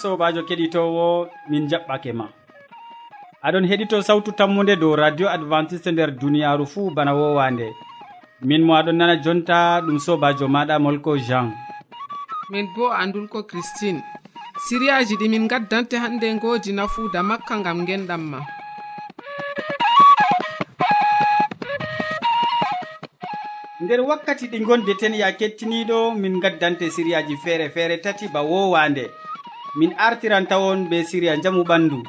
sobajo keɗitowo min jaɓɓake ma. Aɗon heɗito sawtu tammude dow radio adventiste nder duniyaru fuu bana wowande. Min mo aɗon nana jonta ɗum sobajo maɗa molko jean. Min bo andulko christine. Siriyaji ɗi min gaddante hande godi nafuuda makka gam genɗam ma. Nder wakkati ɗi gondeten ya kettiniɗo min gaddante siriyaji feere feere tati ba wowande. min artiran tawon be siriya jamu ɓandu.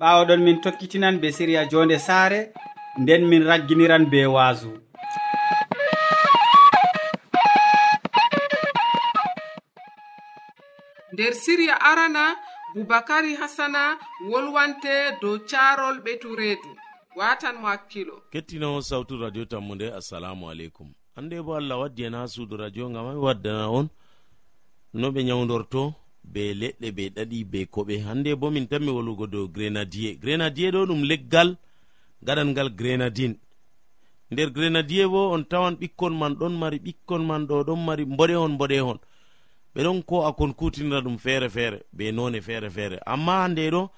Ɓawoɗon min tokkitinan be siriya jonde saare nden min ragginiran be waasu. Nder siriya arana boubacary hasana wolwante dow carol ɓe tureedu watan mo hakkilo kettinowo sawtu radio tammu nde assalamu aleykum. Hande bo allah waddi en ha suudu radio gam ami waddana on. No ɓe nyawdorto be leɗɗe be ɗaɗi be koɓe. Hande bo min tanmi wolugo dow grenadier. Grenadier ɗo ɗum leggal gaɗan ngal grenadine. Nder grenadier bo on tawan ɓikkon man ɗon mari ɓikkon man ɗo ɗon mari mboɗehon mboɗehon. Ɓe ɗon ko akon kutinira ɗum feere feere be none feere feere amma hande ɗo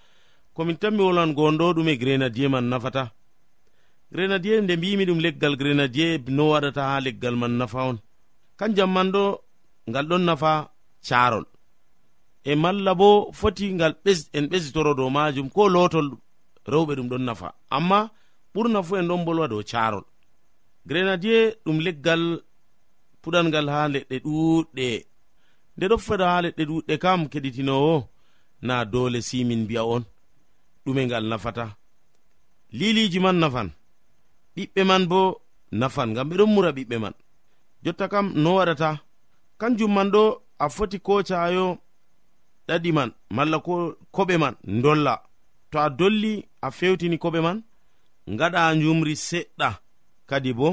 komin tanmi wolwango on ɗo ɗume grenadier man nafata. Grenadier nde mbimi ɗum leggal grenadier no waɗata ha leggal man nafa on. Kanjam man ɗo ngal ɗon nafa carol e malla bo foti ngal en ɓesitoro dow majum ko lotol rewɓe ɗum ɗon nafa. Amma ɓurna fu en ɗon bolwa dow carol grenadier ɗum leggal puɗangal ha leɗɗe ɗuɗɗe. Nde ɗo feda ha leɗɗe ɗuɗɗe kam keɗitinowo na dole simin mbi'a on. Ɗume ngal nafata. Liliji man nafan. Ɓiɓɓe man bo nafan ngam ɓe ɗon mura ɓiɓɓe man. Jotta kam no waɗata kanjum man ɗo a foti kocayo ɗaɗi man malla ko koɓe man dolla to a dolli a fewtini koɓe man ngaɗa njumri seɗɗa kadi bo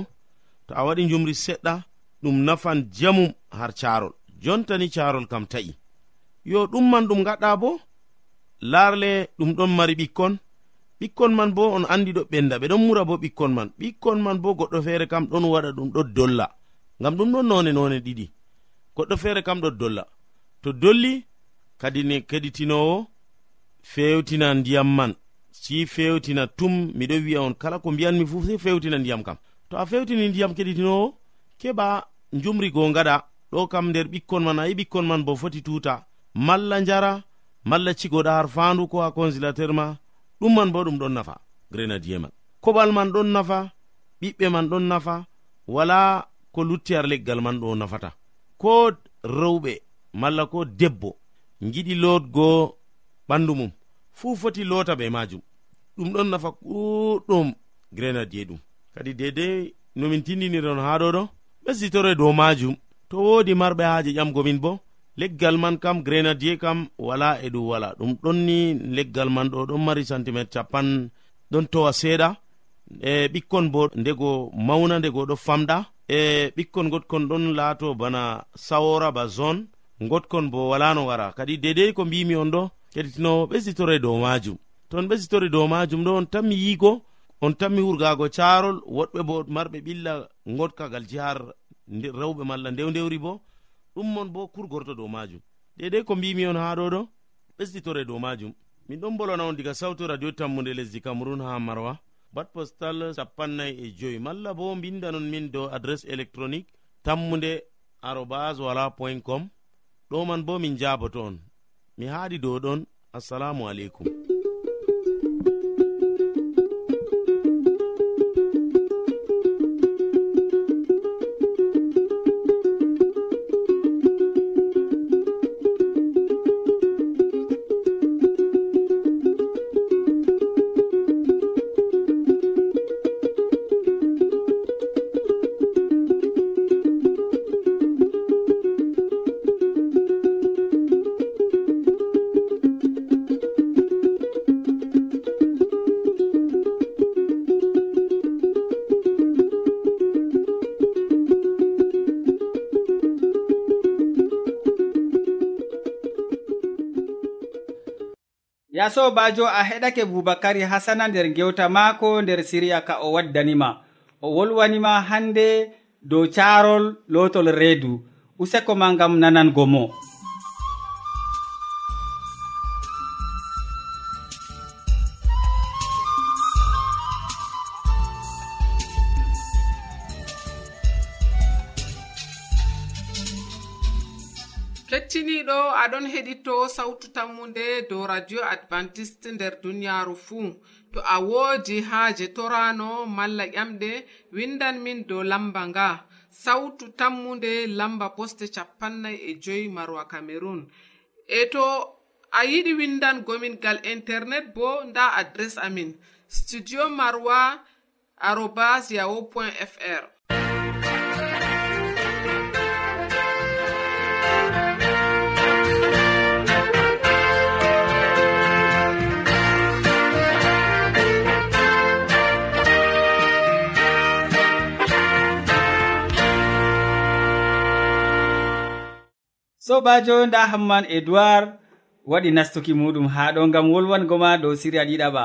to a waɗi njumri seɗɗa ɗum nafan jamum har carol jontani carol kam ta'i. Yo ɗum man ɗum gaɗa bo larle ɗum ɗon mari ɓikkon. Ɓikkon man bo on andi ɗo ɓenda ɓe ɗon mura bo ɓikkon man. Ɓikkon man bo goɗɗo feere kam ɗon waɗa ɗum ɗo dolla. Ngam ɗum ɗon none none ɗiɗi. Goɗɗo feere kam ɗo dolla. To dolli kadi ne keɗitinowo fewtina ndiyam man. Si fewtina tum miɗo wi'a on kala ko mbiyanmi fuu sei fewtina ndiyam kam. To a fewtini ndiyam keɗitinowo keɓa njumri go gaɗa ɗo kam nder ɓikkon man ayi ɓikkon man bo foti tuta malla njara malla cigoɗa har fandu ko ha consilateur ma ɗum man bo ɗum ɗon nafa grenadier man. Koɓal man ɗon nafa ɓiɓɓe man ɗon nafa wala ko lutti har leggal man ɗo nafata. Ko rewɓe malla ko debbo giɗi lotgo ɓandu mum. Fuu foti lota ɓe majum ɗum ɗon nafa ɗuɗɗum grenadier ɗum. Kadi dedei nomin tindiniron ha ɗo ɗo ɓesditoro e dow majum to wodi marɓe haaje ƴamgomin bo leggal man kam grenadier kam wala e ɗum wala ɗum ɗonni leggal man ɗo ɗon mari centimétre capan ɗon towa seeɗa. E ɓikkon bo ndego mawna ndego ɗo famɗa. E ɓikkon gotkon ɗon laato bana sawora ba zone. gotkon bo wala no wara. Kadi dedei ko mbimi on ɗo keɗitinowo ɓesitore dow majum. Ton on ɓesitori dow majum ɗo on tanmi yigo on tanmi hurgago carol woɗɓe bo marɓe ɓilla gotkagal jihar rewɓe malla ndew ndewri bo ɗummon bo kurgorto dow majum. Dedei ko mbimi on ha ɗo ɗo ɓesɗitore dow majum. Min ɗon bolwana on diga sawtu radio tammude lesdi cameron ha marwa. Bat postal sapannay e joyi. Malla bo mbindanon min dow adresse électronique tammude arobas wala point com. ɗo man bo min jaboto on. Mi haaɗi dow ɗon. Assalamu aleykum ya sobajo a heɗake boubacary hasana nder gewta maako nder siriya ka o waddanima o wolwanima hande dow carol lotol reedu. Useko ma gam nanango mo. keɗitowo sawtu tammunde dow radio adventiste nder duniyaaru fuu. To a woodi haaje torano malla ƴamɗe windan min dow lamba nga. Sawtu tammunde lamba poste capannay e joyi marwa cameron e to a yiɗi windangomingal internet bo nda adres amin. Studio marwa arobas yaho point fr sobajo nda hamman edoird waɗi nastuki muɗum ha ɗo ngam wolwango ma dow siriya ɗiɗaɓa.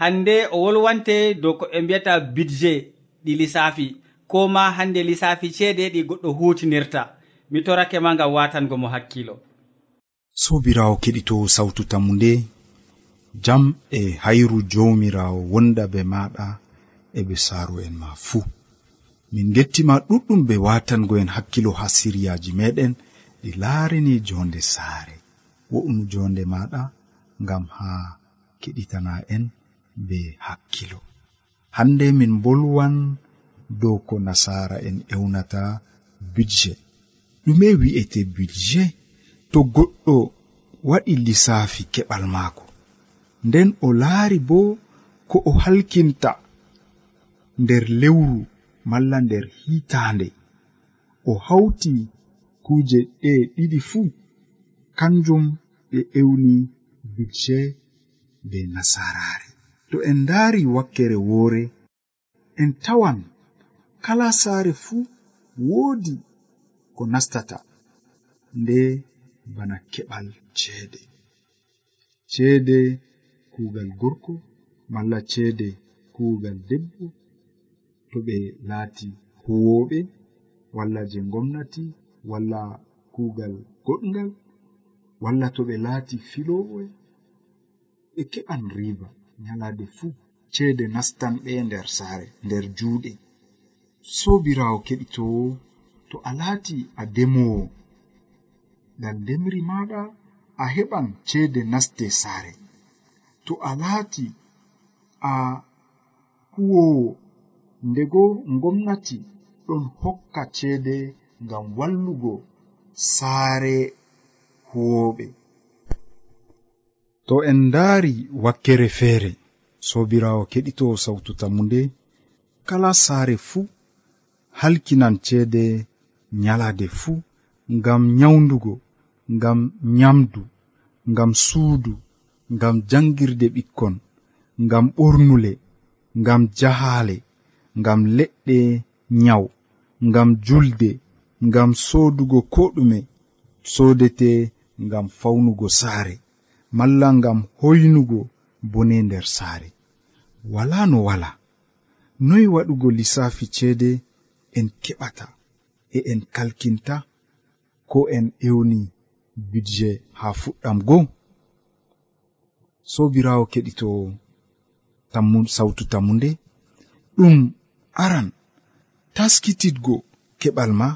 Hande o wolwante dow ko ɓe mbiyata budget ɗi lissafi ko ma hande lissafi ceede ɗi goɗɗo hutinirta. Mi torake ma ngam watango mo hakkilo. Sobirawo keɗito sawtu tammu nde jam e hayru jomirawo wonda be maɗa e ɓe saaro'en ma fuu min gettima ɗuɗɗum be watango en hakkilo ha siriyaji meɗen. ɗi laarini jonde saare wo'unu jonde maɗa ngam ha keɗitana en be hakkilo. Hande min bolwan dow ko nasara en ewnata budget. Ɗume wi'ete budget to goɗɗo waɗi lissafi keɓal maako. Nden o laari bo ko o halkinta nder lewru malla nder hitande o hawti kuje ɗe ɗiɗi fuu kanjum ɓe ewni budce be nasarare. To en ndaari wakkere woore en tawan kala saare fuu woodi ko nastata nde bana keɓal ceede. Ceede kuugal gorko malla ceede kuugal debbo to ɓe laati huwoɓe walla je gomnati walla kuugal goɗgal walla to ɓe laati filowoe ɓe keɓan riba nyalaade fuu ceede nastan ɓe nder saare nder juuɗe. Sobirawo keɗitowo to a laati a demowo ngal ndemri maɗa a heɓan ceede naste saare. To a laati a huwowo ndego gomnati ɗon hokka ceede ngam wallugo saare huwoɓe to en ndaari wakkere feere sobirawo keɗito sawtu tammunde kala saare fuu halkinan ceede nyalaade fuu ngam nyawndugo ngam nyamdu ngam suudu ngam janngirde ɓikkon ngam ɓornule ngam jahaale ngam leɗɗe nyawu ngam julde ngam soodugo ko ɗume soodete ngam fawnugo saare malla ngam hoynugo bone nder saare. Wala no wala noy waɗugo lissafi ceede en keɓata e en kalkinta ko en ewni bidje ha fuɗɗam go sobirawo keɗito sautu tammunde ɗum aran taskititgo keɓal ma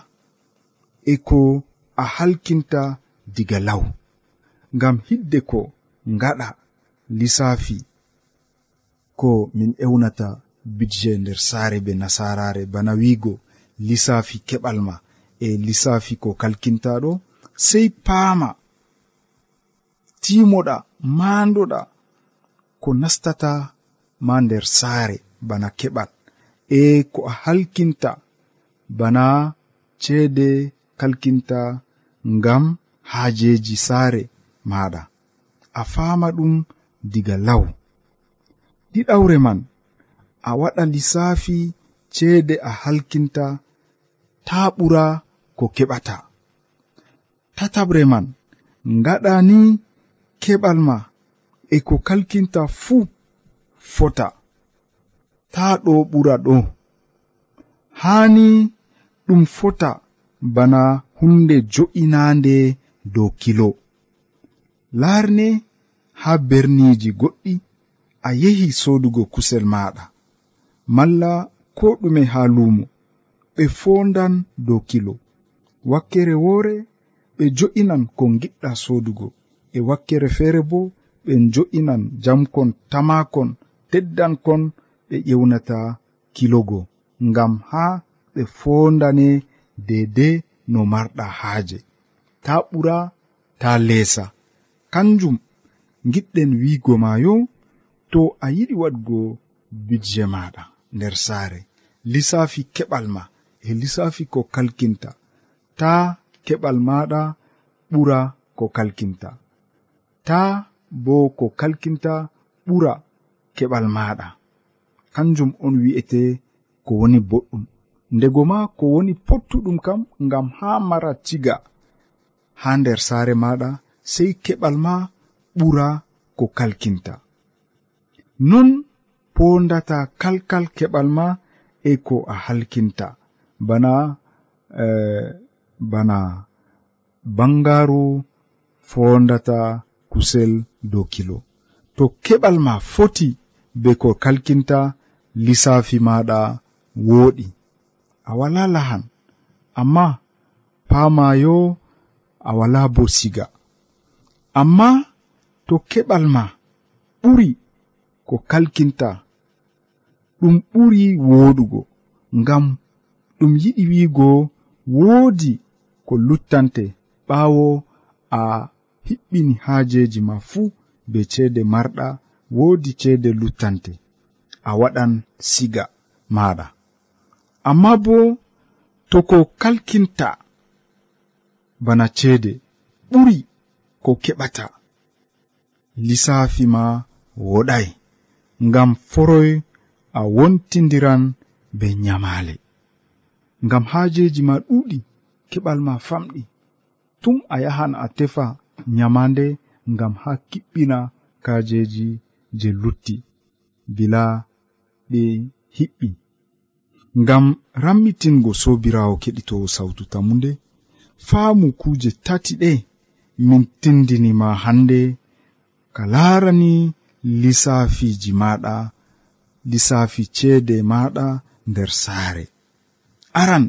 e ko a halkinta diga law ngam hidde ko ngaɗa lissafi ko min ewnata budget nder saare be nasarare bana wiigo lissafi keɓal ma e lissafi ko kalkintaɗo sei paama timoɗa maandoɗa ko nastata ma nder saare bana keɓal e ko a halkinta bana ceede kalkinta ngam haajeji saare maɗa a faama ɗum diga law. Ɗiɗawre man a waɗa lissafi ceede a halkinta ta ɓura ko keɓata. Tataɓre man ngaɗa ni keɓal ma e ko kalkinta fuu fota. Ta ɗo ɓura ɗo. Haani ɗum fota. bana hunde jo'inande dow kilo. Larne ha berniji goɗɗi a yehi sodugo kusel maɗa malla ko ɗume ha lumo ɓe fondan dow kilo. Wakkere wore ɓe jo'inan ko giɗɗa sodugo e wakkere feere bo ɓe jo'inan jamkon tamakon teddankon ɓe ƴewnata kilogo ngam ha ɓe fondane dede no marɗa haaje. Ta ɓura ta leesa. Kanjum giɗɗen wiigo maayo to a yiɗi waɗgo budje maɗa nder saare. Lissafi keɓal ma e lissafi ko kalkinta. Ta keɓal maɗa ɓura ko kalkinta. Ta bo ko kalkinta ɓura keɓal maɗa kanjum on wi'ete ko woni boɗɗum. ndego ma ko woni pottuɗum kam ngam haa mara tiga haa nder saare maɗa sey keɓal ma ɓura ko kalkinta. Non pondata kalkal keɓal ma e ko a halkinta. Bana eh, bana bangaru fondata kusel dow kilo. To keɓal ma foti be ko kalkinta lissafi maɗa wooɗi a wala lahan. Amma paamayo a wala bo siga amma to keɓal ma ɓuri ko kalkinta ɗum ɓuri wooɗugo ngam ɗum yiɗi wiigo woodi ko luttante. Ɓaawo a hiɓɓini haajeeji ma fuu be ceede marɗa woodi ceede luttante. A waɗan siga maaɗa. amma bo to ko kalkinta bana ceede ɓuri ko keɓata lissafi ma woɗai ngam foroy a wontidiran be nyamaale. Ngam haajeji ma ɗuɗi keɓal ma famɗi. Tum a yahan a tefa nyamande ngam ha kiɓɓina kajeji je lutti bila ɓe hiɓɓi. ngam rammitingo sobirawo keɗitowo sawtu tammunde faamu kuuje tati ɗe min tindinima hannde ka laarani lissaafiji maɗa lissafi ceede maɗa nder saare. Aran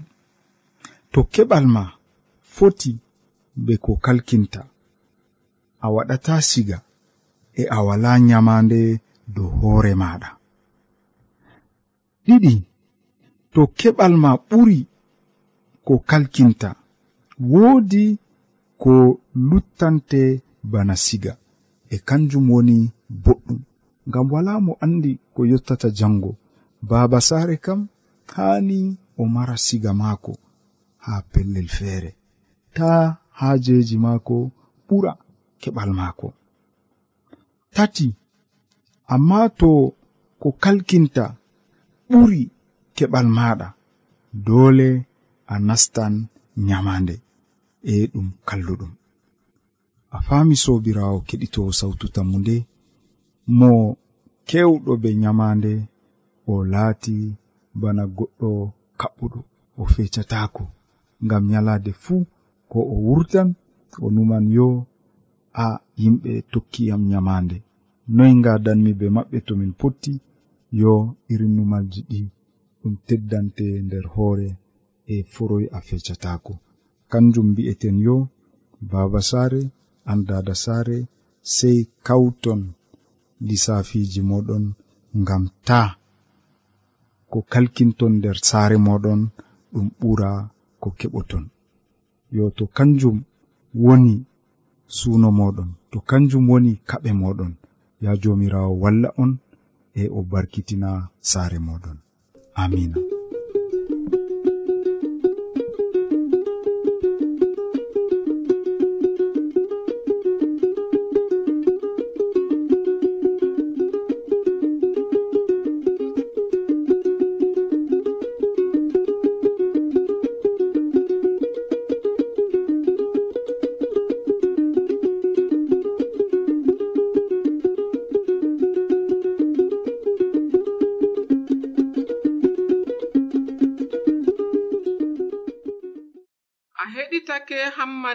to keɓal ma foti be ko kalkinta a waɗata siga e a wala nyamande dow hoore maɗa ɗiɗi to keɓal ma ɓuri ko kalkinta woodi ko luttante bana siga. E kanjum woni boɗɗum. Ngam wala mo andi ko yottata jango baaba saare kam haani o mara siga maako haa pellel feere. Ta haajeeji maako ɓura keɓal maako. Tati amma to ko kalkinta ɓuri keɓal maɗa. Dole a nastan nyamande e ɗum kalluɗum. A fami sobirawo keɗitowo sautu tammu nde mo kewɗo be nyamande o laati bana goɗɗo kaɓɓuɗo o fecatako ngam nyalade fuu ko o wurtan o numan yo a yimɓe tokkiyam nyamande. Noy ngadanmi be maɓɓe to min potti yo irin numalji ɗi ɗum teddante nder hoore e foroy a fecatako kanjum mbi'eten yo baba saare an dada saare sey kawton lisafiji moɗon ngam ta ko kalkinton nder saare moɗon ɗum ɓura ko keɓoton. Yo to kanjum woni suuno moɗon to kanjum woni kaɓe moɗon ya jomirawo walla on e o barkitina saare moɗon amina.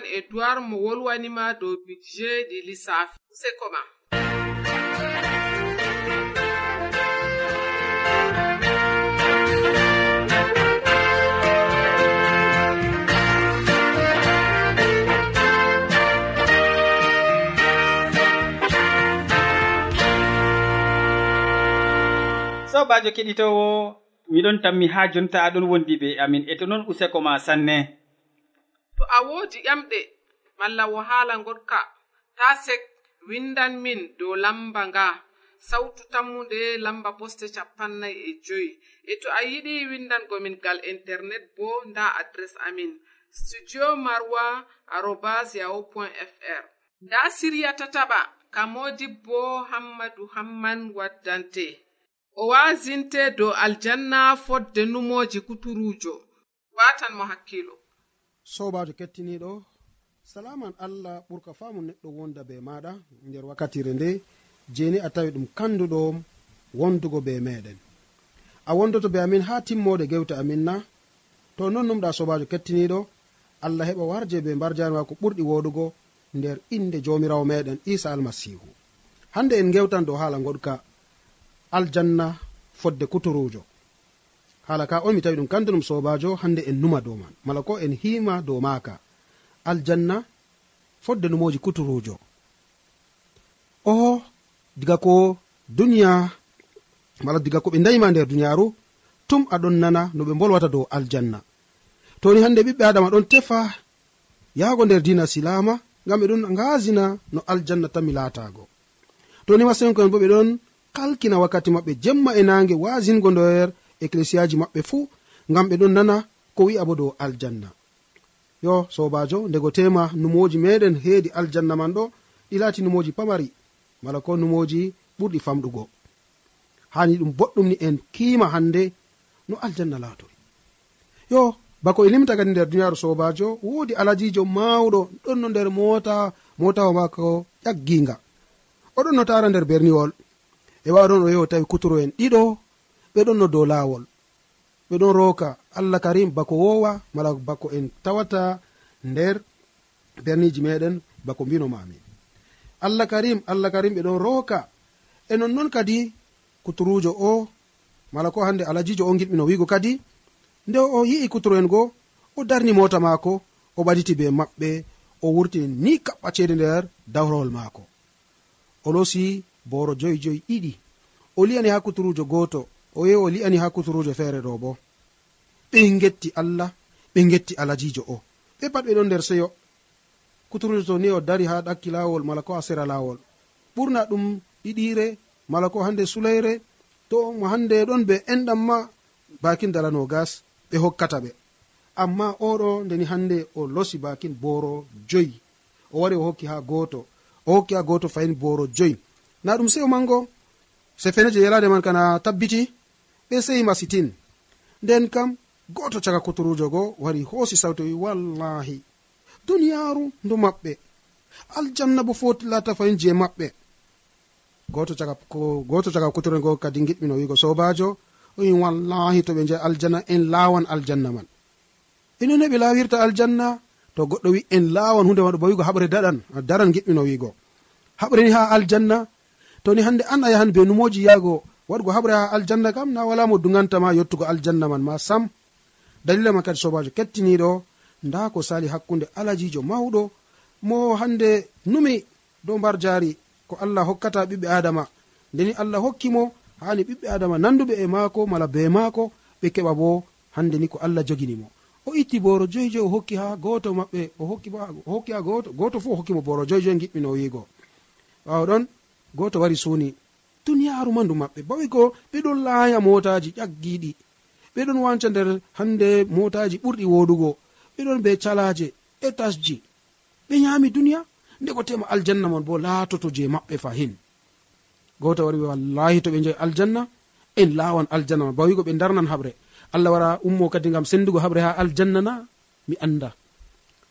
hamman edowar mo wolwanima dow budget ɗi lissafi. Useko ma sobajo keɗitowo miɗon tammi ha jonta aɗon wondi be amin. E to noon useko ma sanne. to a woodi ƴamɗe malla wahaala goɗka ta sek windan min dow lamba nga. Sawtu tammunde lamba poste capannay e joyi. E to a yiɗi windangomin gal internet bo nda adres amin. Studio marwa arobas yahu point fr nda siriya tataɓa kamodi bo hammadou hamman waddante. O wasinte dow aljanna fodde numoji kuturujo. Watan mo hakkilo. sobajo kettiniɗo salaman allah ɓurka famu neɗɗo wonda be maɗa nder wakkatire nde jeni a tawi ɗum kanduɗo wondugo be meɗen. A wondoto be amin ha timmode gewte amin na to non numɗa sobajo kettiniɗo allah heɓa warje be mbarjani jari mako ɓurɗi woɗugo nder inde jomirawo meɗen isa almasihu. Hande en gewtan dow hala goɗka aljanna fodde kutorujo haala ka on mi tawi ɗum kandu ɗum sobajo hande en numa dow man. Mala ko en hima dow maka aljanna fodde numoji kuturujo. O diga ko duniya mala diga ko ɓe dayima nder duniyaru tum aɗon nana no ɓe bolwata dow aljanna. Toni hande ɓiɓɓe adama ɗon tefa yahgo nder dina silama ngam ɓe ɗon ngasina no aljanna tanmi laatago toni masenkoen bo ɓe ɗon kalkina wakkati maɓɓe jemma e nange wasingo nder ecclesiaji maɓɓe fuu ngam ɓe ɗon nana ko wi'a bo dow aljanna. Yo sobajo ndego tema numoji meɗen heedi aljanna man ɗo ɗi laati numoji pamari mala ko numoji ɓurɗi famɗugo. Hani ɗum boɗɗum ni en kiima hande no aljanna laatori yo bako e limta kadi nder duniyaaru sobajo woodi alajijo mawɗo ɗon no nder mota motawa mako ƴagginga. Oɗon no tara nder berniwol. E wawɗon o yeho tawi kutoroen ɗiɗo ɓe ɗon no dow laawol. Ɓeɗon rooka. Allah karim bako wowa mala bako en tawata nder berniji meɗen bako mbinomami allah karim allah karim ɓeɗon rooka. E nonnoon kadi kuturujo o mala ko hande alajijo o giɗɓino wigo kadi nde o yi'i kuturu en goo o darni mota maako o ɓaditi be maɓɓe o wurtini ni kaɓɓa ceede nder dawrowol maako. O losi boro joyi joyi ɗiɗi. O liyani ha kuturujo goto o yehi o li'ani ha kuturujo feere ɗo bo. Ɓe getti allah ɓe getti alajijo o. Ɓe pat ɓe ɗon nder seyo. Kuturujo to ni o dari ha ɗakki laawol mala ko a sera laawol. Ɓurna ɗum ɗiɗire mala ko hande sulayre to mo hande ɗon be enɗam ma bakin dalano gas ɓe hokkata ɓe. Amma oɗo ndeni hande o losi bakin boro joyi. O wari o hokki ha goto o hokki ha goto fayin boro joyi. Na ɗum seyo mango se fene je yalade man kana tabbiti ɓe sehi masitin. Nden kam goto caga kotorujo go wari hoosi sawto wi wallahi duniyaru ndu maɓɓe. Aljanna bo foti lata fayin je maɓɓe. Goto caga goto caga kotoru goo kadi giɗɓino wigo sobajo oyi wallahi to ɓe njahi aljanna en lawan aljanna man. Inone ɓe lawirta aljanna to goɗɗo wi en lawan hunde waɗo ba wigo haɓre daɗan daran giɓɓino wigo haɓreni ha aljanna toni hande an a yahan be numoji yago waɗgo haɓre ha aljanna kam na wala mo dugantama yottugo aljanna man ma sam. Dalila ma kadi sobajo kettiniɗo nda ko sali hakkunde alajijo mawɗo mo hande numi dow mbar jaari ko allah hokkata ɓiɓɓe adama. Ndeni allah hokkimo hani ɓiɓɓe adama nanduɓe e maako mala be maako ɓe keɓa bo hande ni ko allah joginimo o itti boro joyi joyi o hokki ha goto maɓɓe o hokki ha goto goto fu o hokkimo boro joyi joyi giɓɓino wiigo. Ɓawo ɗon goto wari suuni. duniyaaru mandu maɓɓe. Bawi ko ɓeɗon laaya motaji ƴaggiɗi ɓeɗon wanca nder hande motaji ɓurɗi woɗugo ɓeɗon be calaje e tasji. Ɓe nyami duniya nde ko tema aljanna man bo laatoto je maɓɓe fahin goto wari wallahi to ɓe jehi aljanna en lawan aljanna man. Bawigo ɓe darnan haɓre allah wara ummo kadi gam sendugo haɓre ha aljanna na mi anda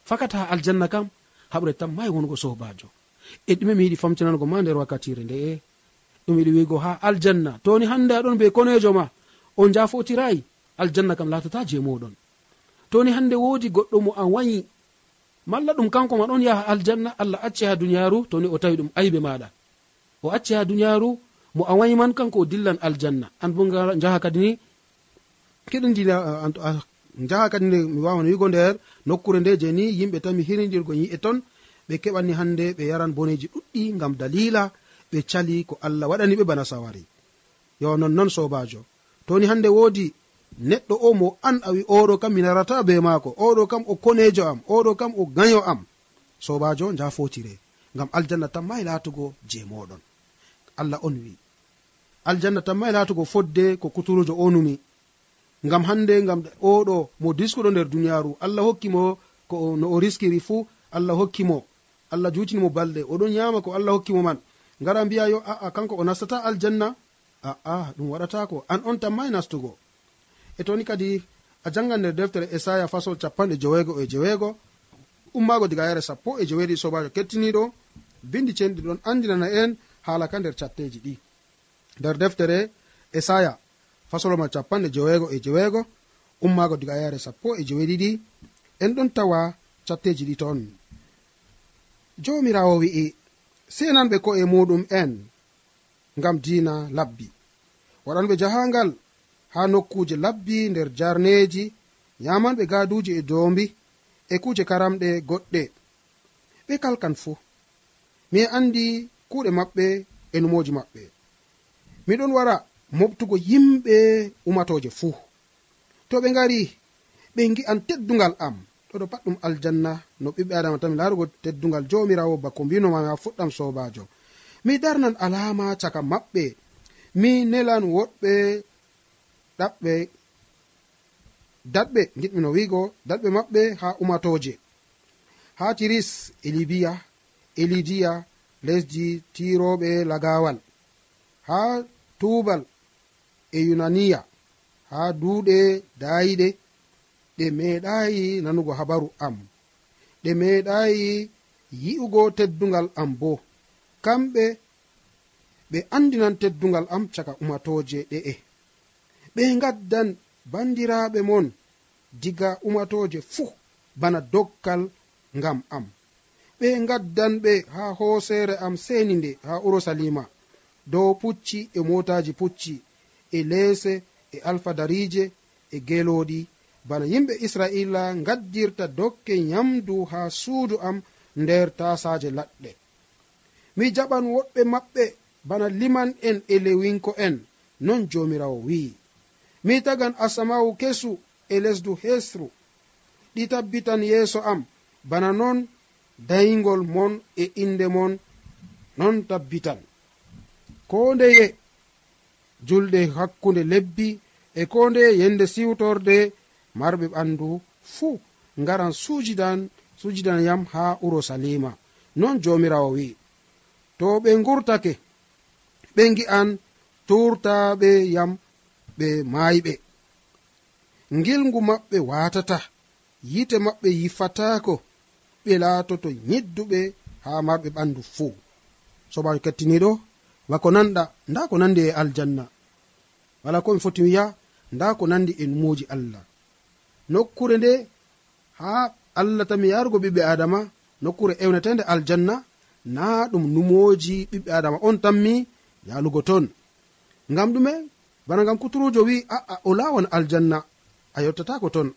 fakat ha aljanna kam haɓre tan mai wongo sobajo e ɗume mi yiɗi famtinango ma nder wakkatire nde. e ɗum yiɗi wigo ha aljanna. Toni hande aɗon be konejo ma o jafotirayi aljanna kam latata je moɗon toni hande wodi goɗɗo mo a wayi malla ɗum kanko ma ɗon yaha aljanna allah acci ha duniyaru toni o tawi ɗum aybe maɗa o acci ha duniyaru mo a wayi man kanko o dillan aljanna. An bo jaha kadi ni keɗidina jaha kadi nde mi wawan wigo nder nokkure nde je ni yimɓe tan mi hiridirgo yi'e ton ɓe keɓanni hande ɓe yaran boneji ɗuɗɗi gam dalila ɓe cali ko allah waɗani ɓe bana sawari. Yo nonnon sobajo. Toni hande wodi neɗɗo o mo an a wi oɗo kam mi narata be maako. Oɗo kam o konejo am. Oɗo kam o gayo am. Sobajo njafotire ngam aljanna tammai latugo je moɗon. Allah on wi. Aljanna tammai latugo fodde ko kuturujo onumi ngam hande ngam oɗo mo diskuɗo nder duniyaru allah hokkimo ko no o riskiri fuu allah hokkimo allah jutinimo balɗe. Oɗon yama ko allah hokkimo man. ngara mbiya yo aa kanko o nastata aljanna? Aa ɗum waɗatako an on tammai nastugo. E toni kadi a jangan nder deftere esaya fasol capanɗe jowego e jeweego ummago diga yare sappo e jeweeɗi sobajo kettiniɗo bindi cenɗi ɗon andinana en haala ka nder catteji ɗi. Nder deftere esaya fasoloma capanɗe jeweego e jeweego ummago diga yare sappo e jeweeɗiɗi en ɗon tawa catteji ɗi toon jomirawo wi'i senanɓe ko'e muɗum en ngam diina labbi. Waɗanɓe jahangal ha nokkuje labbi nder jarneji yamanɓe gaduji e dombi e kuje karamɗe goɗɗe. Ɓe kalkan fuu. Mi andi kuɗe maɓɓe e numoji maɓɓe. Miɗon wara moftugo yimɓe umatoje fuu. To ɓe ngari ɓe gi'an teddungal am. ɗoɗo pat ɗum aljanna no ɓiɓɓe adama tami larugo teddugal jomirawo bako mbinomama fuɗɗam sobajo. Mi darnan alama caka maɓɓe mi nelan woɗɓe ɗaɓɓe daɗɓe giɗmino wiigo daɗɓe maɓɓe ha umatoje. Ha tiris e libiya e lidiya lesdi tiroɓe lagawal. Ha tubal e yunaniya. Ha duuɗe dayiɗe ɗe meeɗayi nanugo habaru am. Ɗe meeɗayi yi'ugo teddungal am bo. Kamɓe ɓe andinan teddungal am caka umatoje ɗe'e ɓe gaddan bandiraɓe mon diga umatoje fuu bana doggal ngam am. Ɓe gaddan ɓe ha hoosere am seni nde ha urusalima dow pucci e motaji pucci e leese e alfadarije e geloɗi bana yimɓe israila gaddirta dokke nyamdu ha suudu am nder tasaje laɗɗe. Mi jaɓan woɓɓe maɓɓe bana liman en e lewinko en non jomirawo wi'i. Mi tagan asamawu kesu e lesdu hesru. Ɗi tabbitan yeeso am bana non dayigol mon e inde mon non tabbitan. Ko ndeye julɗe hakkunde lebbi e ko ndeye yende siwtorde marɓe ɓandu fuu ngaran sujidan sujidan yam ha urusalima non jomirawo wi'i to ɓe gurtake ɓe gi'an turtaɓe yam ɓe maayɓe ngilngu maɓɓe watata yite maɓɓe yifatako ɓe laatoto yidduɓe ha marɓe ɓandu fuu sobajo kettiniɗo wako nanɗa nda ko nandi e aljanna. Wala ko mi foti wiya nda ko nandi e numoji allah. nokkure nde ha allah tami yarugo ɓiɓɓe adama nokkure ewnetende aljanna na ɗum numoji ɓiɓɓe adama on tammi yalugo ton. Ngam ɗume bana ngam kuturujo wi aa o lawan aljanna a yottatako ton.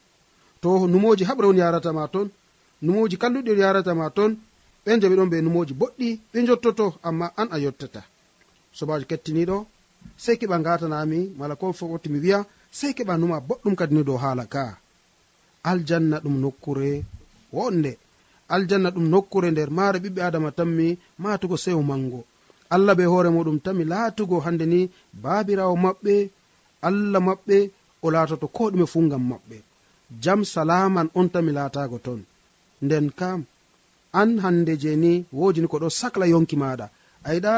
To numoji haɓre on yaratama ton numoji kalluɗi on yaratama ton ɓe jaɓi ɗon ɓe numoji boɗɗi ɓe jottoto amma an a yottata. Sobajo kettiniɗo sey keɓa gatanami mala ko fofottimi wiya sey keɓa numa boɗɗum kadi ni dow haala ka aljanna ɗum nokkure wonde. Aljanna ɗum nokkure nder. Maare ɓiɓɓe adama tammi matugo sewo mango allah be hoore muɗum tanmi laatugo hande ni babirawo maɓɓe allah maɓɓe o laatoto ko ɗume fu ngam maɓɓe. Jam salaman on tami laatago ton. Nden kam an hande je ni wodini ko ɗo sacla yonki maɗa ayiɗa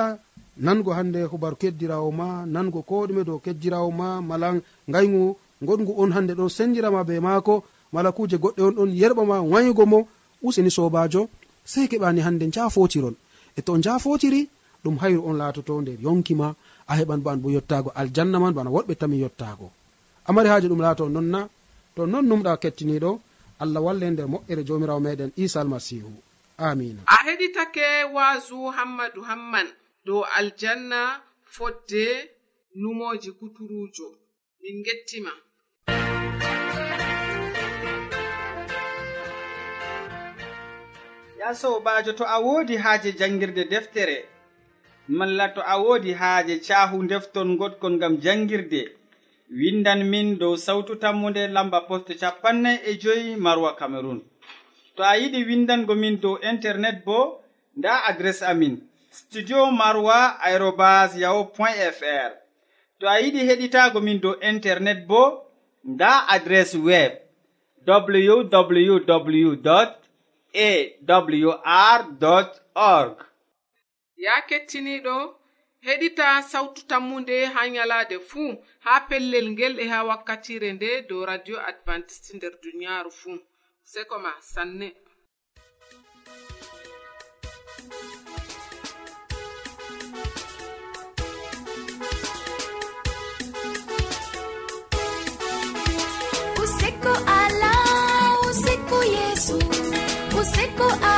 nango hande hubaru keddirawo ma nango ko ɗume dow keddirawo ma mala gaygu goɗgu on hande ɗon sendirama be maako mala kuje goɗɗe on ɗon yerɓama wayugo mo useni sobajo sei keɓani hande jafotiron e to jafotiri ɗum hayru on latoto nder yonkima a heɓan bo an bo yottago aljanna man bana woɗɓe tami yottago. Amari haji ɗum laato nonna to non numɗa kettiniɗo allah walle nder moƴƴere jomirawo meɗen isa almasihu. Amina a heɗitake waasu hammadu hamman dow aljanna fodde numoji kuturujo. Min gettima. ya sobajo to a wodi haaje jangirde deftere. Malla to a wodi haaje cahu defton goɗkon ngam jangirde. Windan min dow sawtu tammude lamba poste capannay e joyi marwa cameron to a yiɗi windango min dow internet bo nda adres amin studio marwa aérobas yaho point fr to a yiɗi heɗitago min dow internet bo nda adres web www awr org. Ya kettiniɗo heɗita sawtu tammunde ha nyalaade fuu ha pellel ngel e ha wakkatire nde dow radio advantice nder duniyaaru fuu seko ma sanne. ko a